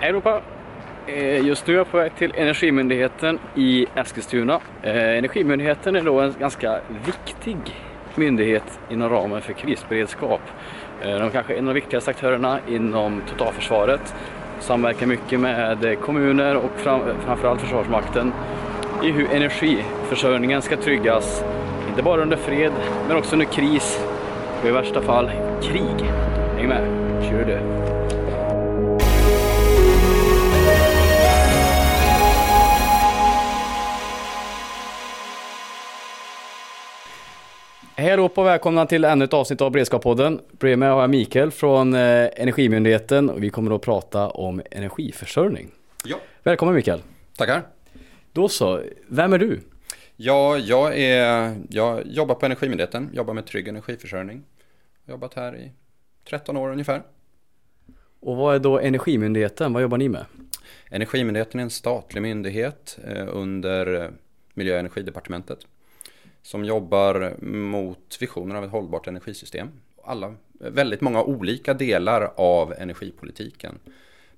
Hej Europa! Eh, just nu är jag på väg till Energimyndigheten i Eskilstuna. Eh, Energimyndigheten är då en ganska viktig myndighet inom ramen för krisberedskap. Eh, de kanske är en av de viktigaste aktörerna inom totalförsvaret. Samverkar mycket med kommuner och framförallt Försvarsmakten i hur energiförsörjningen ska tryggas. Inte bara under fred, men också under kris och i värsta fall krig. Häng med, kör du! Hej Europa och välkomna till ännu ett avsnitt av Beredskapspodden. Bredvid mig har jag Mikael från eh, Energimyndigheten och vi kommer att prata om energiförsörjning. Ja, Välkommen Mikael. tackar. Då så, vem är du? Ja, jag, är, jag jobbar på Energimyndigheten, jobbar med trygg energiförsörjning. Jobbat här i 13 år ungefär. Och vad är då Energimyndigheten? Vad jobbar ni med? Energimyndigheten är en statlig myndighet eh, under Miljö och energidepartementet som jobbar mot visionen av ett hållbart energisystem. Alla, väldigt många olika delar av energipolitiken.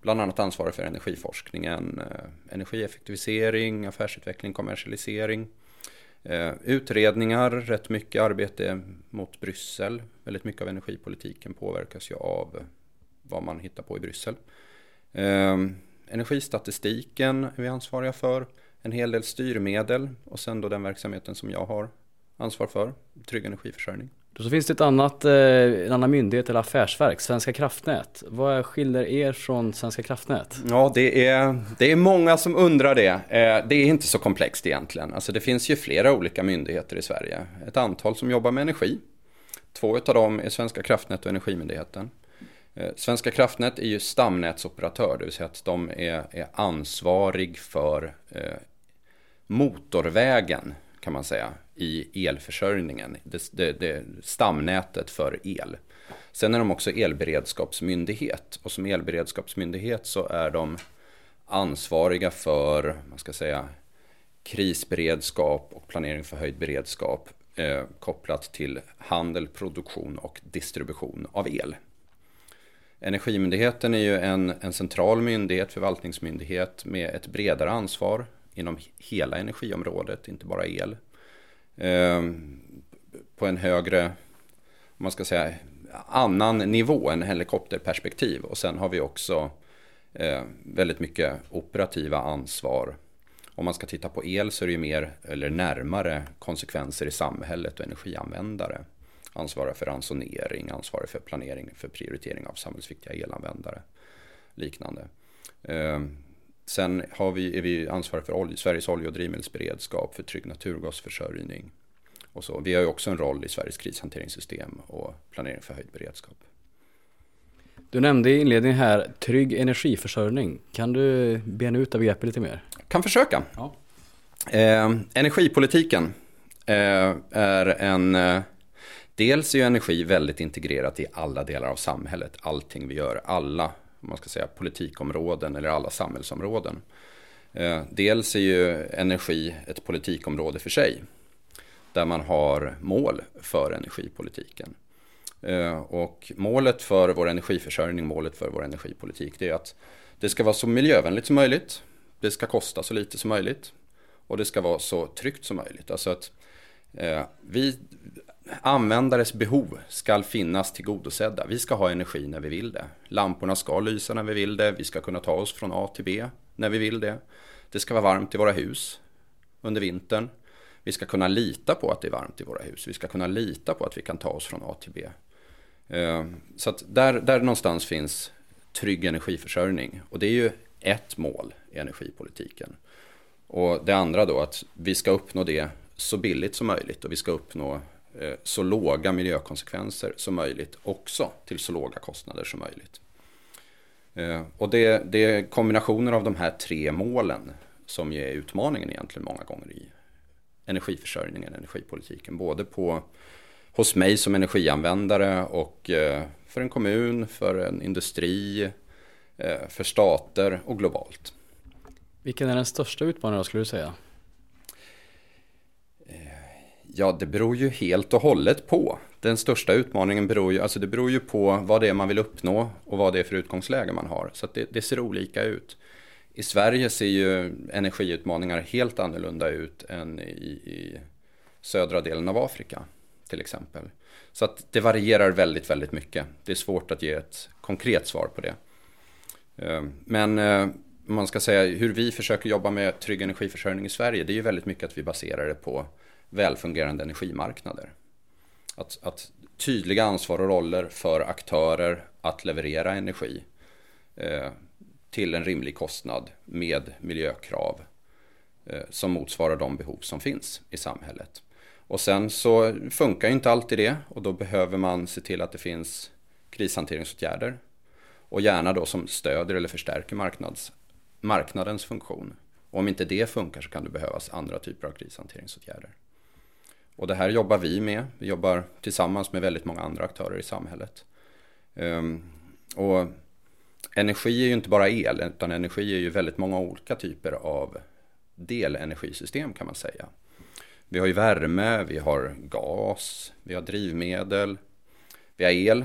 Bland annat ansvarar för energiforskningen, eh, energieffektivisering, affärsutveckling, kommersialisering, eh, utredningar, rätt mycket arbete mot Bryssel. Väldigt mycket av energipolitiken påverkas ju av vad man hittar på i Bryssel. Ehm, energistatistiken är vi ansvariga för, en hel del styrmedel och sen då den verksamheten som jag har ansvar för, trygg energiförsörjning. Då så finns det ett annat, eh, en annan myndighet eller affärsverk, Svenska kraftnät. Vad skiljer er från Svenska kraftnät? Ja, det är, det är många som undrar det. Eh, Det är inte så komplext egentligen. Alltså det finns ju flera olika myndigheter i Sverige. Ett antal som jobbar med energi. Två av dem är Svenska kraftnät och Energimyndigheten. Eh, Svenska kraftnät är ju stamnätsoperatör, det vill säga att de är, är ansvarig för motorvägen kan man säga i elförsörjningen, det, det, det stamnätet för el. Sen är de också elberedskapsmyndighet och som elberedskapsmyndighet så är de ansvariga för, man ska säga, krisberedskap och planering för höjd beredskap eh, kopplat till handel, produktion och distribution av el. Energimyndigheten är ju en, en central myndighet, förvaltningsmyndighet med ett bredare ansvar inom hela energiområdet, inte bara el. Ehm, på en högre, om man ska säga, annan nivå än helikopterperspektiv. Och sen har vi också eh, väldigt mycket operativa ansvar. Om man ska titta på el så är det ju mer eller närmare konsekvenser i samhället och energianvändare. Ansvarar för ransonering, ansvarar för planering för prioritering av samhällsviktiga elanvändare. Liknande. Ehm, Sen har vi, är vi ansvariga för olje, Sveriges olje och drivmedelsberedskap, för trygg naturgasförsörjning. Och så. Vi har ju också en roll i Sveriges krishanteringssystem och planering för höjd beredskap. Du nämnde i inledningen här trygg energiförsörjning. Kan du bena ut det begreppet lite mer? Kan försöka. Ja. Eh, energipolitiken eh, är en... Eh, dels är ju energi väldigt integrerat i alla delar av samhället. Allting vi gör, alla man ska säga, politikområden eller alla samhällsområden. Eh, dels är ju energi ett politikområde för sig. Där man har mål för energipolitiken. Eh, och målet för vår energiförsörjning, målet för vår energipolitik, det är att det ska vara så miljövänligt som möjligt. Det ska kosta så lite som möjligt. Och det ska vara så tryggt som möjligt. Alltså att eh, vi, användares behov ska finnas tillgodosedda. Vi ska ha energi när vi vill det. Lamporna ska lysa när vi vill det. Vi ska kunna ta oss från A till B när vi vill det. Det ska vara varmt i våra hus under vintern. Vi ska kunna lita på att det är varmt i våra hus. Vi ska kunna lita på att vi kan ta oss från A till B. Eh, så att där, där någonstans finns trygg energiförsörjning. Och det är ju ett mål i energipolitiken. Och det andra då att vi ska uppnå det så billigt som möjligt och vi ska uppnå Eh, så låga miljökonsekvenser som möjligt också till så låga kostnader som möjligt. Eh, och det, det är kombinationen av de här tre målen som är utmaningen egentligen många gånger i energiförsörjningen, energipolitiken. Både på, hos mig som energianvändare och eh, för en kommun, för en industri, för stater och globalt. Vilken är den största utmaningen då skulle du säga? Ja, det beror ju helt och hållet på. Den största utmaningen beror ju, alltså det beror ju på vad det är man vill uppnå och vad det är för utgångsläge man har. Så det, det, ser olika ut. I Sverige ser ju energiutmaningar helt annorlunda ut än i, i södra delen av Afrika till exempel. Så att det varierar väldigt, väldigt mycket. Det är svårt att ge ett konkret svar på det. Eh, men eh, man ska säga hur vi försöker jobba med trygg energiförsörjning i Sverige, det är ju väldigt mycket att vi baserar det på välfungerande energimarknader. Att, att tydliga ansvar och roller för aktörer att leverera energi eh, till en rimlig kostnad med miljökrav eh, som motsvarar de behov som finns i samhället. Och sen så funkar ju inte alltid det och då behöver man se till att det finns krishanteringsåtgärder och gärna då som stöder eller förstärker marknads, marknadens funktion. Och om inte det funkar så kan det behövas andra typer av krishanteringsåtgärder. Och det här jobbar vi med. Vi jobbar tillsammans med väldigt många andra aktörer i samhället. Ehm, och energi är ju inte bara el, utan energi är ju väldigt många olika typer av delenergisystem kan man säga. Vi har ju värme, vi har gas, vi har drivmedel, vi har el.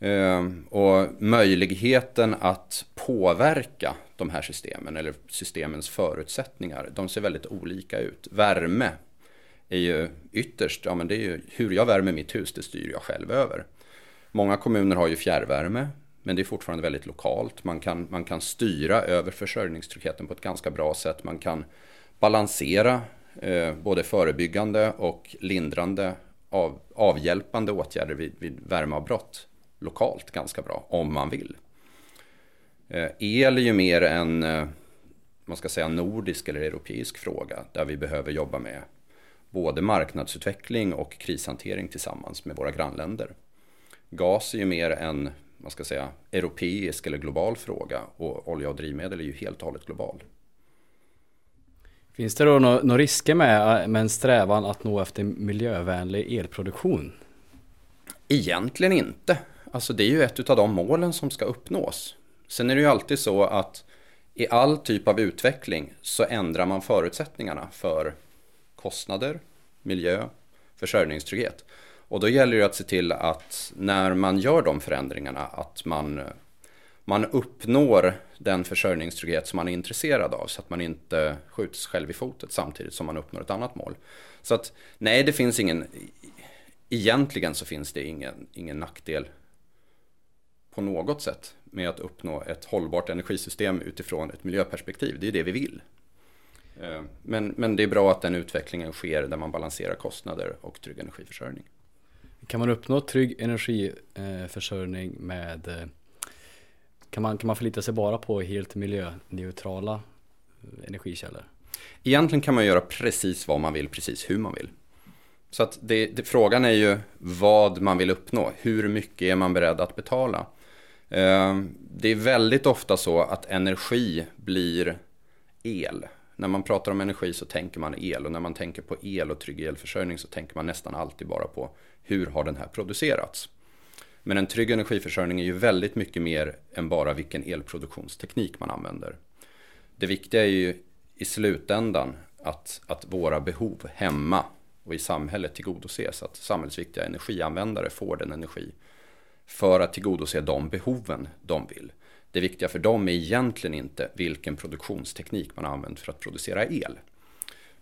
Ehm, och möjligheten att påverka de här systemen eller systemens förutsättningar, de ser väldigt olika ut. Värme är ju ytterst, ja men det är ju hur jag värmer mitt hus, det styr jag själv över. Många kommuner har ju fjärrvärme, men det är fortfarande väldigt lokalt. Man kan, man kan styra över försörjningstryggheten på ett ganska bra sätt. Man kan balansera eh, både förebyggande och lindrande av, avhjälpande åtgärder vid, vid värmeavbrott lokalt ganska bra, om man vill. Eh, el är ju mer en, eh, man ska säga nordisk eller europeisk fråga, där vi behöver jobba med både marknadsutveckling och krishantering tillsammans med våra grannländer. Gas är ju mer en man ska säga, europeisk eller global fråga och olja och drivmedel är ju helt och hållet global. Finns det då några risker med, med en strävan att nå efter miljövänlig elproduktion? Egentligen inte. Alltså det är ju ett av de målen som ska uppnås. Sen är det ju alltid så att i all typ av utveckling så ändrar man förutsättningarna för kostnader, miljö, försörjningstrygghet. Och då gäller det att se till att när man gör de förändringarna att man, man uppnår den försörjningstrygghet som man är intresserad av så att man inte skjuts själv i fotet samtidigt som man uppnår ett annat mål. Så att nej, det finns ingen, egentligen så finns det ingen, ingen nackdel på något sätt med att uppnå ett hållbart energisystem utifrån ett miljöperspektiv. Det är det vi vill. Eh, men, men det är bra att den utvecklingen sker där man balanserar kostnader och trygg energiförsörjning. Kan man uppnå trygg energiförsörjning med eh, kan man, kan man förlita sig bara på helt miljöneutrala eh, energikällor? Egentligen kan man göra precis vad man vill, precis hur man vill. Så att det, det, frågan är ju vad man vill uppnå. Hur mycket är man beredd att betala? Det är väldigt ofta så att energi blir el när man pratar om energi så tänker man el och när man tänker på el och trygg elförsörjning så tänker man nästan alltid bara på hur har den här producerats. Men en trygg energiförsörjning är ju väldigt mycket mer än bara vilken elproduktionsteknik man använder. Det viktiga är ju i slutändan att, att våra behov hemma och i samhället tillgodoses. Att samhällsviktiga energianvändare får den energi för att tillgodose de behoven de vill. Det viktiga för dem är egentligen inte vilken produktionsteknik man har använt för att producera el.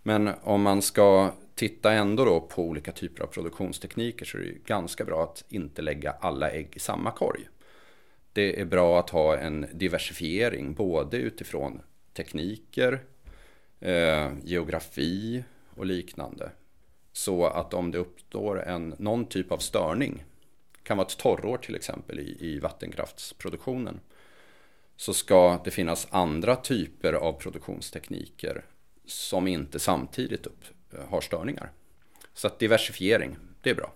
Men om man ska titta ändå då på olika typer av produktionstekniker så är det ganska bra att inte lägga alla ägg i samma korg. Det är bra att ha en diversifiering både utifrån tekniker, eh, geografi och liknande. Så att om det uppstår en, någon typ av störning, kan vara ett torrår till exempel i, i vattenkraftsproduktionen, så ska det finnas andra typer av produktionstekniker som inte samtidigt upp, eh, har störningar. Så att diversifiering, det är bra.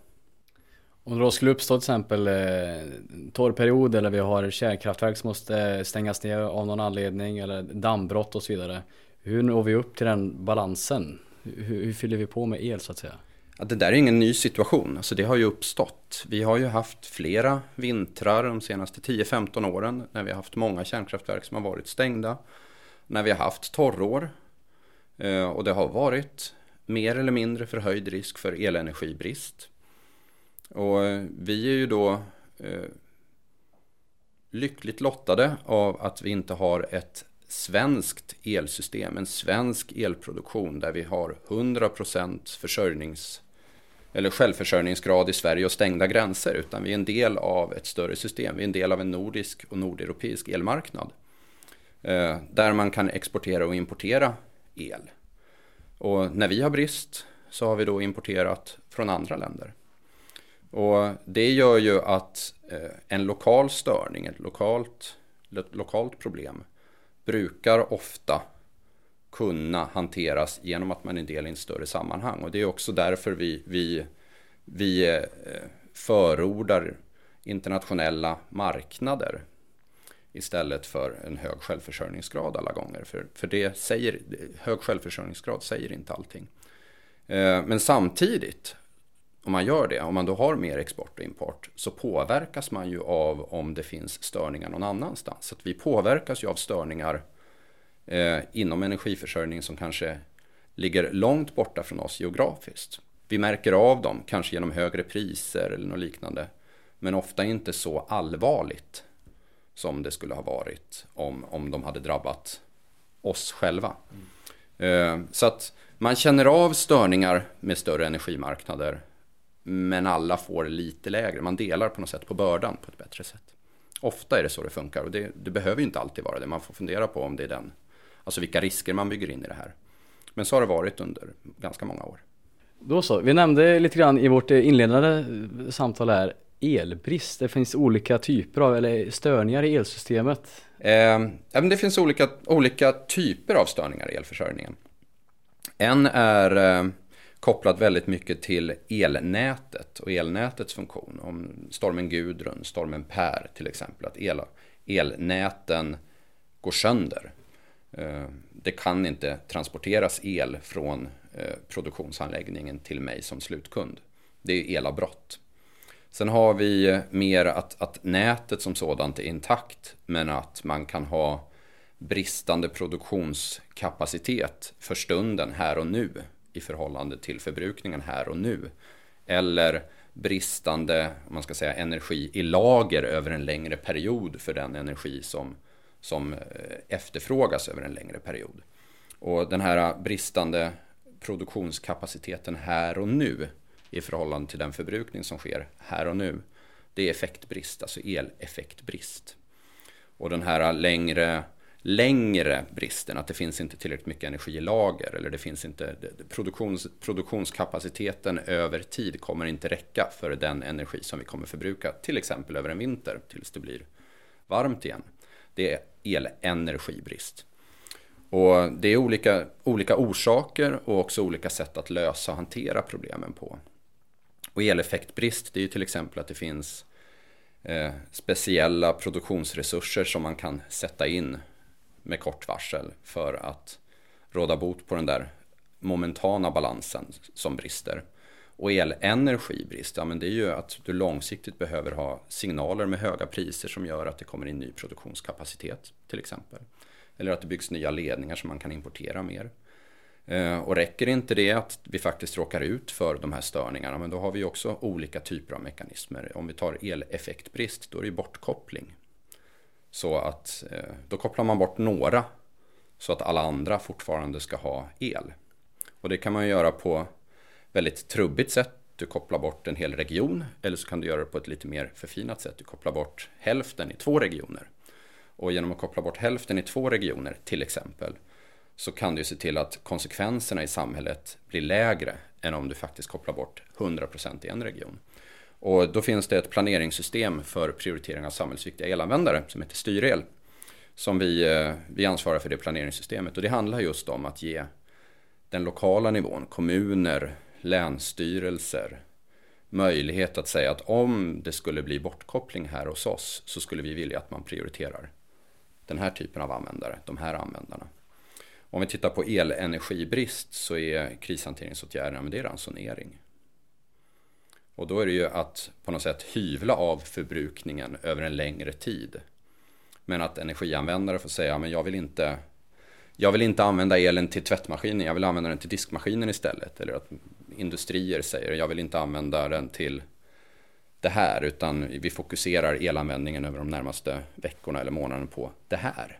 Om det då skulle uppstå till exempel eh, torrperiod eller vi har kärnkraftverk som måste eh, stängas ner av någon anledning eller dammbrott och så vidare. Hur når vi upp till den balansen? Hur, hur fyller vi på med el så att säga? Att det där är ingen ny situation, alltså det har ju uppstått. Vi har ju haft flera vintrar de senaste 10-15 åren när vi har haft många kärnkraftverk som har varit stängda. När vi har haft torrår eh, och det har varit mer eller mindre förhöjd risk för elenergibrist. Och eh, vi är ju då eh, lyckligt lottade av att vi inte har ett svenskt elsystem, en svensk elproduktion där vi har 100% försörjnings eller självförsörjningsgrad i Sverige och stängda gränser utan vi är en del av ett större system. Vi är en del av en nordisk och nordeuropeisk elmarknad. Eh, där man kan exportera och importera el. Och när vi har brist så har vi då importerat från andra länder. Och det gör ju att eh, en lokal störning, ett lokalt, ett lokalt problem brukar ofta kunna hanteras genom att man är en del i en större sammanhang. Och det är också därför vi, vi, vi eh, förordar internationella marknader istället för en hög självförsörjningsgrad alla gånger. För, för det säger, hög självförsörjningsgrad säger inte allting. Eh, men samtidigt, om man gör det, om man då har mer export och import, så påverkas man ju av om det finns störningar någon annanstans. Så vi påverkas ju av störningar eh, inom energiförsörjning som kanske ligger långt borta från oss geografiskt. Vi märker av dem, kanske genom högre priser eller något liknande. Men ofta inte så allvarligt som det skulle ha varit om, om de hade drabbat oss själva. Mm. Eh, så att man känner av störningar med större energimarknader men alla får lite lägre. Man delar på något sätt på bördan på ett bättre sätt. Ofta är det så det funkar och det, det behöver ju inte alltid vara det. Man får fundera på om det är den, alltså vilka risker man bygger in i det här. Men så har det varit under ganska många år. Då så, vi nämnde lite grann i vårt inledande samtal här elbrist. Det finns olika typer av, eller störningar i elsystemet. Eh, det finns olika, olika typer av störningar i elförsörjningen. En är eh, kopplad väldigt mycket till elnätet och elnätets funktion. Om stormen Gudrun, stormen Per till exempel, att el, elnäten går sönder. Eh, det kan inte transporteras el från eh, produktionsanläggningen till mig som slutkund. Det är elavbrott. Sen har vi eh, mer att, att nätet som sådant är intakt men att man kan ha bristande produktionskapacitet för stunden här och nu i förhållande till förbrukningen här och nu. Eller bristande man ska säga, energi i lager över en längre period för den energi som, som eh, efterfrågas över en längre period. Och den här bristande produktionskapaciteten här och nu i förhållande till den förbrukning som sker här och nu. Det är effektbrist, alltså eleffektbrist. Och den här längre, längre bristen, att det finns inte tillräckligt mycket energi i lager eller det finns inte produktions, produktionskapaciteten över tid kommer inte räcka för den energi som vi kommer förbruka, till exempel över en vinter tills det blir varmt igen. Det är elenergibrist. Och det är olika, olika orsaker och också olika sätt att lösa och hantera problemen på. Och eleffektbrist det är ju till exempel att det finns eh, speciella produktionsresurser som man kan sätta in med kort varsel för att råda bot på den där momentana balansen som brister. Och elenergibrist, ja men det är ju att du långsiktigt behöver ha signaler med höga priser som gör att det kommer in ny produktionskapacitet till exempel. Eller att det byggs nya ledningar som man kan importera mer. Eh, och räcker inte det att vi faktiskt råkar ut för de här störningarna, men då har vi också olika typer av mekanismer. Om vi tar eleffektbrist, då är det bortkoppling. Så att eh, då kopplar man bort några så att alla andra fortfarande ska ha el. Och det kan man göra på väldigt trubbigt sätt. Du kopplar bort en hel region eller så kan du göra det på ett lite mer förfinat sätt. Du kopplar bort hälften i två regioner. Och genom att koppla bort hälften i två regioner till exempel så kan du se till att konsekvenserna i samhället blir lägre än om du faktiskt kopplar bort 100% i en region. Och då finns det ett planeringssystem för prioritering av samhällsviktiga elanvändare som heter Styrel. Som vi, eh, vi ansvarar för det planeringssystemet och det handlar just om att ge den lokala nivån, kommuner, länsstyrelser möjlighet att säga att om det skulle bli bortkoppling här hos oss så skulle vi vilja att man prioriterar den här typen av användare, de här användarna. Om vi tittar på elenergibrist så är krishanteringsåtgärderna men det är ransonering. Och då är det ju att på något sätt hyvla av förbrukningen över en längre tid. Men att energianvändare får säga men jag vill inte jag vill inte använda elen till tvättmaskinen, jag vill använda den till diskmaskinen istället. Eller att industrier säger jag vill inte använda den till det här utan vi fokuserar elanvändningen över de närmaste veckorna eller månaderna på det här.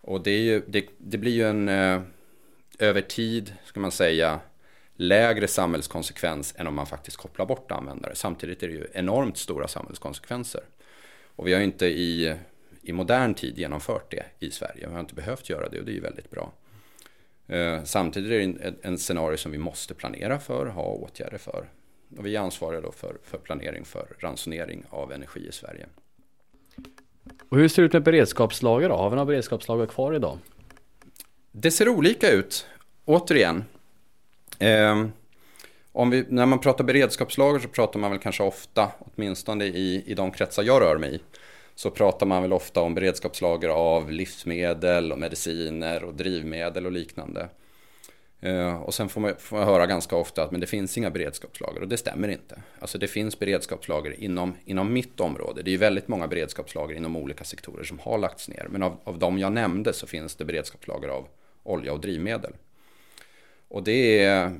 Och det, ju, det, det blir ju en eh, över tid, ska man säga, lägre samhällskonsekvens än om man faktiskt kopplar bort användare. Samtidigt är det ju enormt stora samhällskonsekvenser. Och vi har inte i, i modern tid genomfört det i Sverige. Vi har inte behövt göra det och det är ju väldigt bra. Eh, samtidigt är det en, en scenario som vi måste planera för, ha åtgärder för. Och vi är ansvariga då för, för planering för ransonering av energi i Sverige. Och hur ser det ut med beredskapslager då? Har vi några beredskapslager kvar idag? Det ser olika ut. Återigen. Eh, om vi, när man pratar beredskapslager så pratar man väl kanske ofta, åtminstone i, i de kretsar jag rör mig i, så pratar man väl ofta om beredskapslager av livsmedel och mediciner och drivmedel och liknande. Eh, och sen får man, får man höra ganska ofta att men det finns inga beredskapslager och det stämmer inte. Alltså det finns beredskapslager inom, inom mitt område. Det är ju väldigt många beredskapslager inom olika sektorer som har lagts ner. Men av, av de jag nämnde så finns det beredskapslager av olja och drivmedel. Och det är, eh,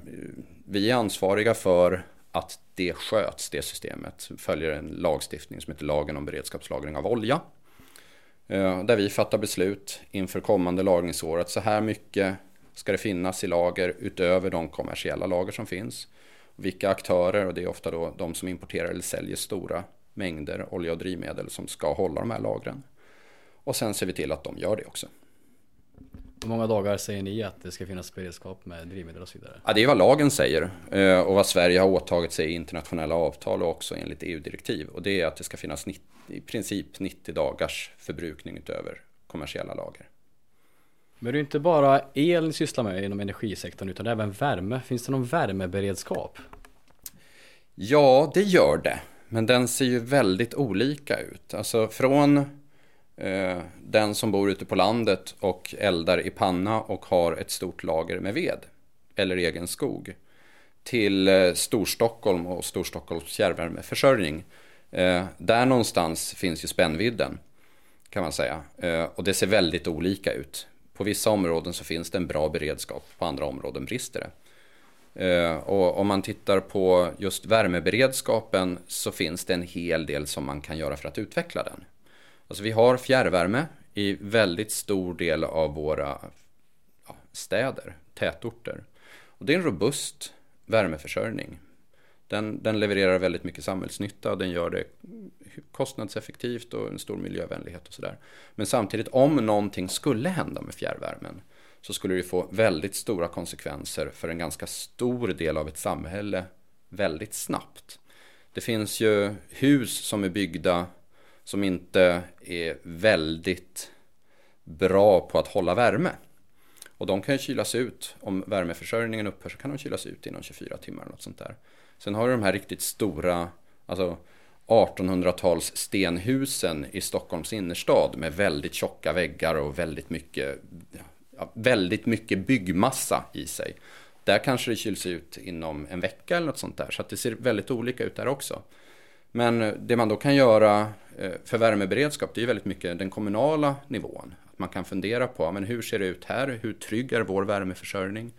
vi är ansvariga för att det sköts, det systemet. Följer en lagstiftning som heter lagen om beredskapslagring av olja. Eh, där vi fattar beslut inför kommande lagringsår att så här mycket ska det finnas i lager utöver de kommersiella lager som finns. Vilka aktörer, och det är ofta då de som importerar eller säljer stora mängder olja och drivmedel som ska hålla de här lagren. Och sen ser vi till att de gör det också. Hur många dagar säger ni att det ska finnas beredskap med drivmedel och så vidare? Ja, det är vad lagen säger eh, och vad Sverige har åtagit sig i internationella avtal och också enligt EU-direktiv. Och det är att det ska finnas 90, i princip 90 dagars förbrukning utöver kommersiella lager. Men det är inte bara el ni sysslar med inom energisektorn utan även värme. Finns det någon värmeberedskap? Ja, det gör det. Men den ser ju väldigt olika ut. Alltså från Eh, den som bor ute på landet och eldar i panna och har ett stort lager med ved eller egen skog till eh, Storstockholm och Storstockholms fjärrvärmeförsörjning. Eh, där någonstans finns ju spännvidden kan man säga. Och det ser väldigt olika ut. På vissa områden så finns det en bra beredskap, på andra områden brister det. Och om man tittar på just värmeberedskapen så finns det en hel del som man kan göra för att utveckla den. Alltså vi har fjärrvärme i väldigt stor del av våra ja, städer, tätorter. Och det är en robust värmeförsörjning. Den, den levererar väldigt mycket samhällsnytta, den gör det kostnadseffektivt och en stor miljövänlighet och sådär. Men samtidigt om någonting skulle hända med fjärrvärmen så skulle det få väldigt stora konsekvenser för en ganska stor del av ett samhälle väldigt snabbt. Det finns ju hus som är byggda som inte är väldigt bra på att hålla värme. Och de kan ju kylas ut, om värmeförsörjningen upphör så kan de kylas ut inom 24 timmar eller något sånt där. Sen har du de här riktigt stora, alltså 1800-tals stenhusen i Stockholms innerstad med väldigt tjocka väggar och väldigt mycket, ja, väldigt mycket byggmassa i sig. Där kanske det kyls ut inom en vecka eller något sånt där. Så att det ser väldigt olika ut där också. Men eh, det man då kan göra eh, för värmeberedskap det är väldigt mycket den kommunala nivån. Att man kan fundera på men hur ser det ut här? Hur trygg är vår värmeförsörjning?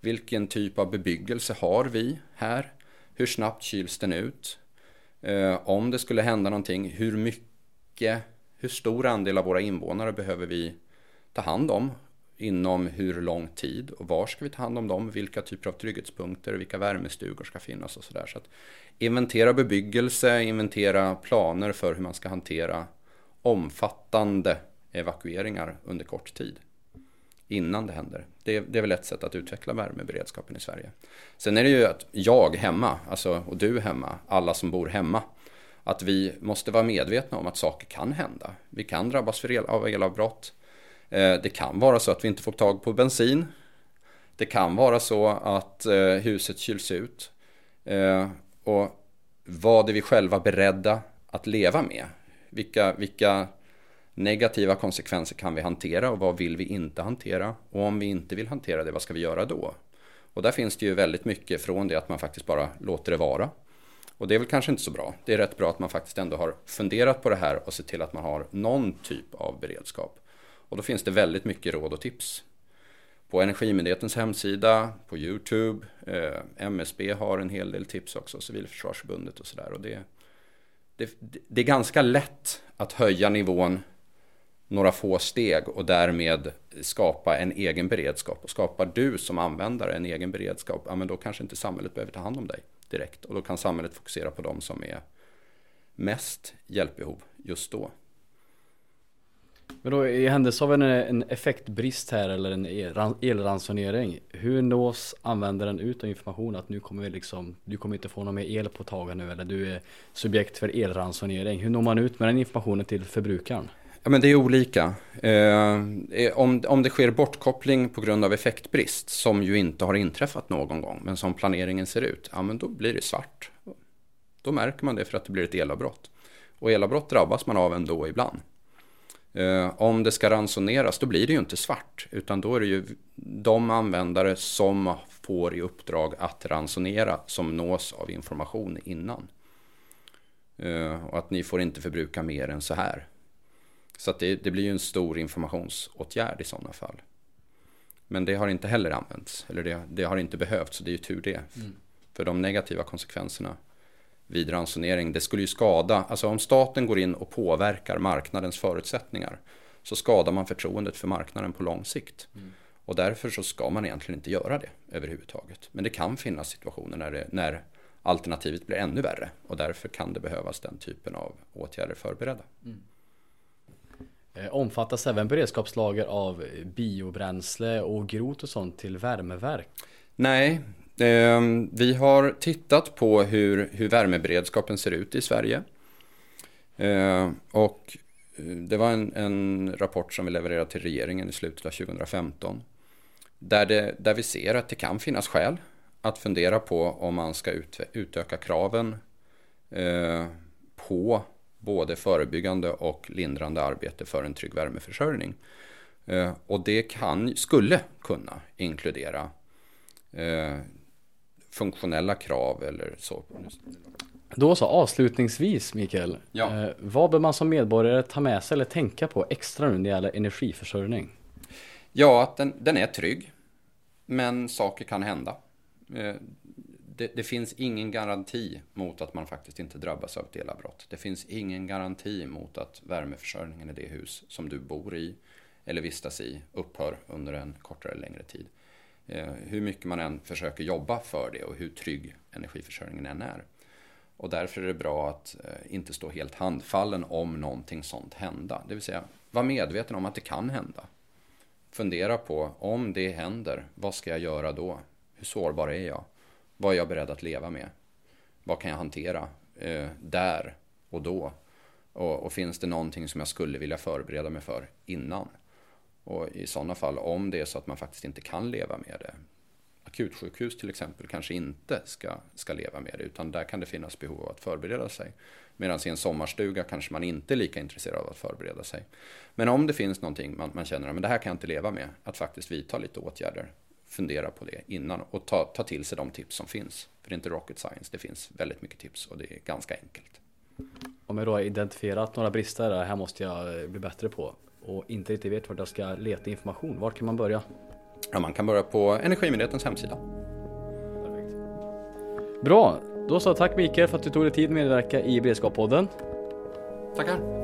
Vilken typ av bebyggelse har vi här? Hur snabbt kyls den ut? Eh, om det skulle hända någonting, hur mycket, hur stor andel av våra invånare behöver vi ta hand om? Inom hur lång tid och var ska vi ta hand om dem? Vilka typer av trygghetspunkter, vilka värmestugor ska finnas och sådär. Så att inventera bebyggelse, inventera planer för hur man ska hantera omfattande evakueringar under kort tid innan det händer. Det, det, är väl ett sätt att utveckla värmeberedskapen i Sverige. Sen är det ju att jag hemma, alltså, och du hemma, alla som bor hemma, att vi måste vara medvetna om att saker kan hända. Vi kan drabbas för el, av elavbrott. Eh, det kan vara så att vi inte får tag på bensin. Det kan vara så att eh, huset kyls ut. Eh, och vad är vi själva beredda att leva med? Vilka, vilka negativa konsekvenser kan vi hantera och vad vill vi inte hantera? Och om vi inte vill hantera det, vad ska vi göra då? Och där finns det ju väldigt mycket från det att man faktiskt bara låter det vara. Och det är väl kanske inte så bra. Det är rätt bra att man faktiskt ändå har funderat på det här och sett till att man har någon typ av beredskap. Och då finns det väldigt mycket råd och tips. På Energimyndighetens hemsida, på Youtube, eh, MSB har en hel del tips också, Civilförsvarsförbundet och sådär. Det, det, det är ganska lätt att höja nivån några få steg och därmed skapa en egen beredskap. Och skapar du som användare en egen beredskap, ja men då kanske inte samhället behöver ta hand om dig direkt. Och då kan samhället fokusera på de som är mest hjälpbehov just då. Men då i händelse av en, en effektbrist här eller en elransonering Hur nås användaren ut av information att nu kommer vi liksom Du kommer inte få någon mer el på tagen nu eller du är subjekt för elransonering Hur når man ut med den informationen till förbrukaren? Ja, men det är olika. Eh, eh, om, om det sker bortkoppling på grund av effektbrist som ju inte har inträffat någon gång men som planeringen ser ut, ja men då blir det svart. Då märker man det för att det blir ett elavbrott. Och elavbrott drabbas man av ändå ibland. Eh, om det ska ransoneras då blir det ju inte svart utan då är det ju de användare som får i uppdrag att ransonera som nås av information innan. Eh, och att ni får inte förbruka mer än så här. Så det, det, blir ju en stor informationsåtgärd i sådana fall. Men det har inte heller använts, eller det, det har inte behövts, så det är ju tur det. Mm. För de negativa konsekvenserna vid ransonering, det skulle ju skada, alltså om staten går in och påverkar marknadens förutsättningar så skadar man förtroendet för marknaden på lång sikt. Mm. Och därför så ska man egentligen inte göra det överhuvudtaget. Men det kan finnas situationer när, det, när alternativet blir ännu värre och därför kan det behövas den typen av åtgärder förberedda. Mm. Eh, omfattas även beredskapslager av biobränsle och grot och sånt till värmeverk? Nej, Ehm, vi har tittat på hur, hur värmeberedskapen ser ut i Sverige. Ehm, eh, och det var en, en, rapport som vi levererade till regeringen i slutet av 2015. Där, det, där vi ser att det kan finnas skäl att fundera på om man ska ut, utöka kraven eh, på både förebyggande och lindrande arbete för en trygg värmeförsörjning. Eh, och det kan, skulle kunna inkludera eh, funktionella krav eller så. Då så avslutningsvis Mikael, ja. eh, vad bör man som medborgare ta med sig eller tänka på extra nu när det gäller energiförsörjning? Ja, att den, den är trygg, men saker kan hända. Eh, det, det, finns ingen garanti mot att man faktiskt inte drabbas av ett elavbrott. Det finns ingen garanti mot att värmeförsörjningen i det hus som du bor i eller vistas i upphör under en kortare eller längre tid. Eh, hur mycket man än försöker jobba för det och hur trygg energiförsörjningen än är. Och därför är det bra att eh, inte stå helt handfallen om någonting sånt hända. Det vill säga, var medveten om att det kan hända. Fundera på, om det händer, vad ska jag göra då? Hur sårbar är jag? Vad är jag beredd att leva med? Vad kan jag hantera eh, där och då? Och, och, finns det någonting som jag skulle vilja förbereda mig för innan? Och i sådana fall, om det är så att man faktiskt inte kan leva med det. Akutsjukhus till exempel kanske inte ska, ska leva med det, utan där kan det finnas behov av att förbereda sig. Medan i en sommarstuga kanske man inte är lika intresserad av att förbereda sig. Men om det finns någonting man, man känner att det här kan jag inte leva med, att faktiskt vidta lite åtgärder fundera på det innan och ta, ta till sig de tips som finns. För det är inte rocket science, det finns väldigt mycket tips och det är ganska enkelt. Om jag då har identifierat några brister, det här måste jag eh, bli bättre på och inte riktigt vet vart jag ska leta information, var kan man börja? Ja, man kan börja på Energimyndighetens hemsida. Perfekt. Bra, då så tack Mikael för att du tog dig tid att medverka i Beredskapspodden. Tackar.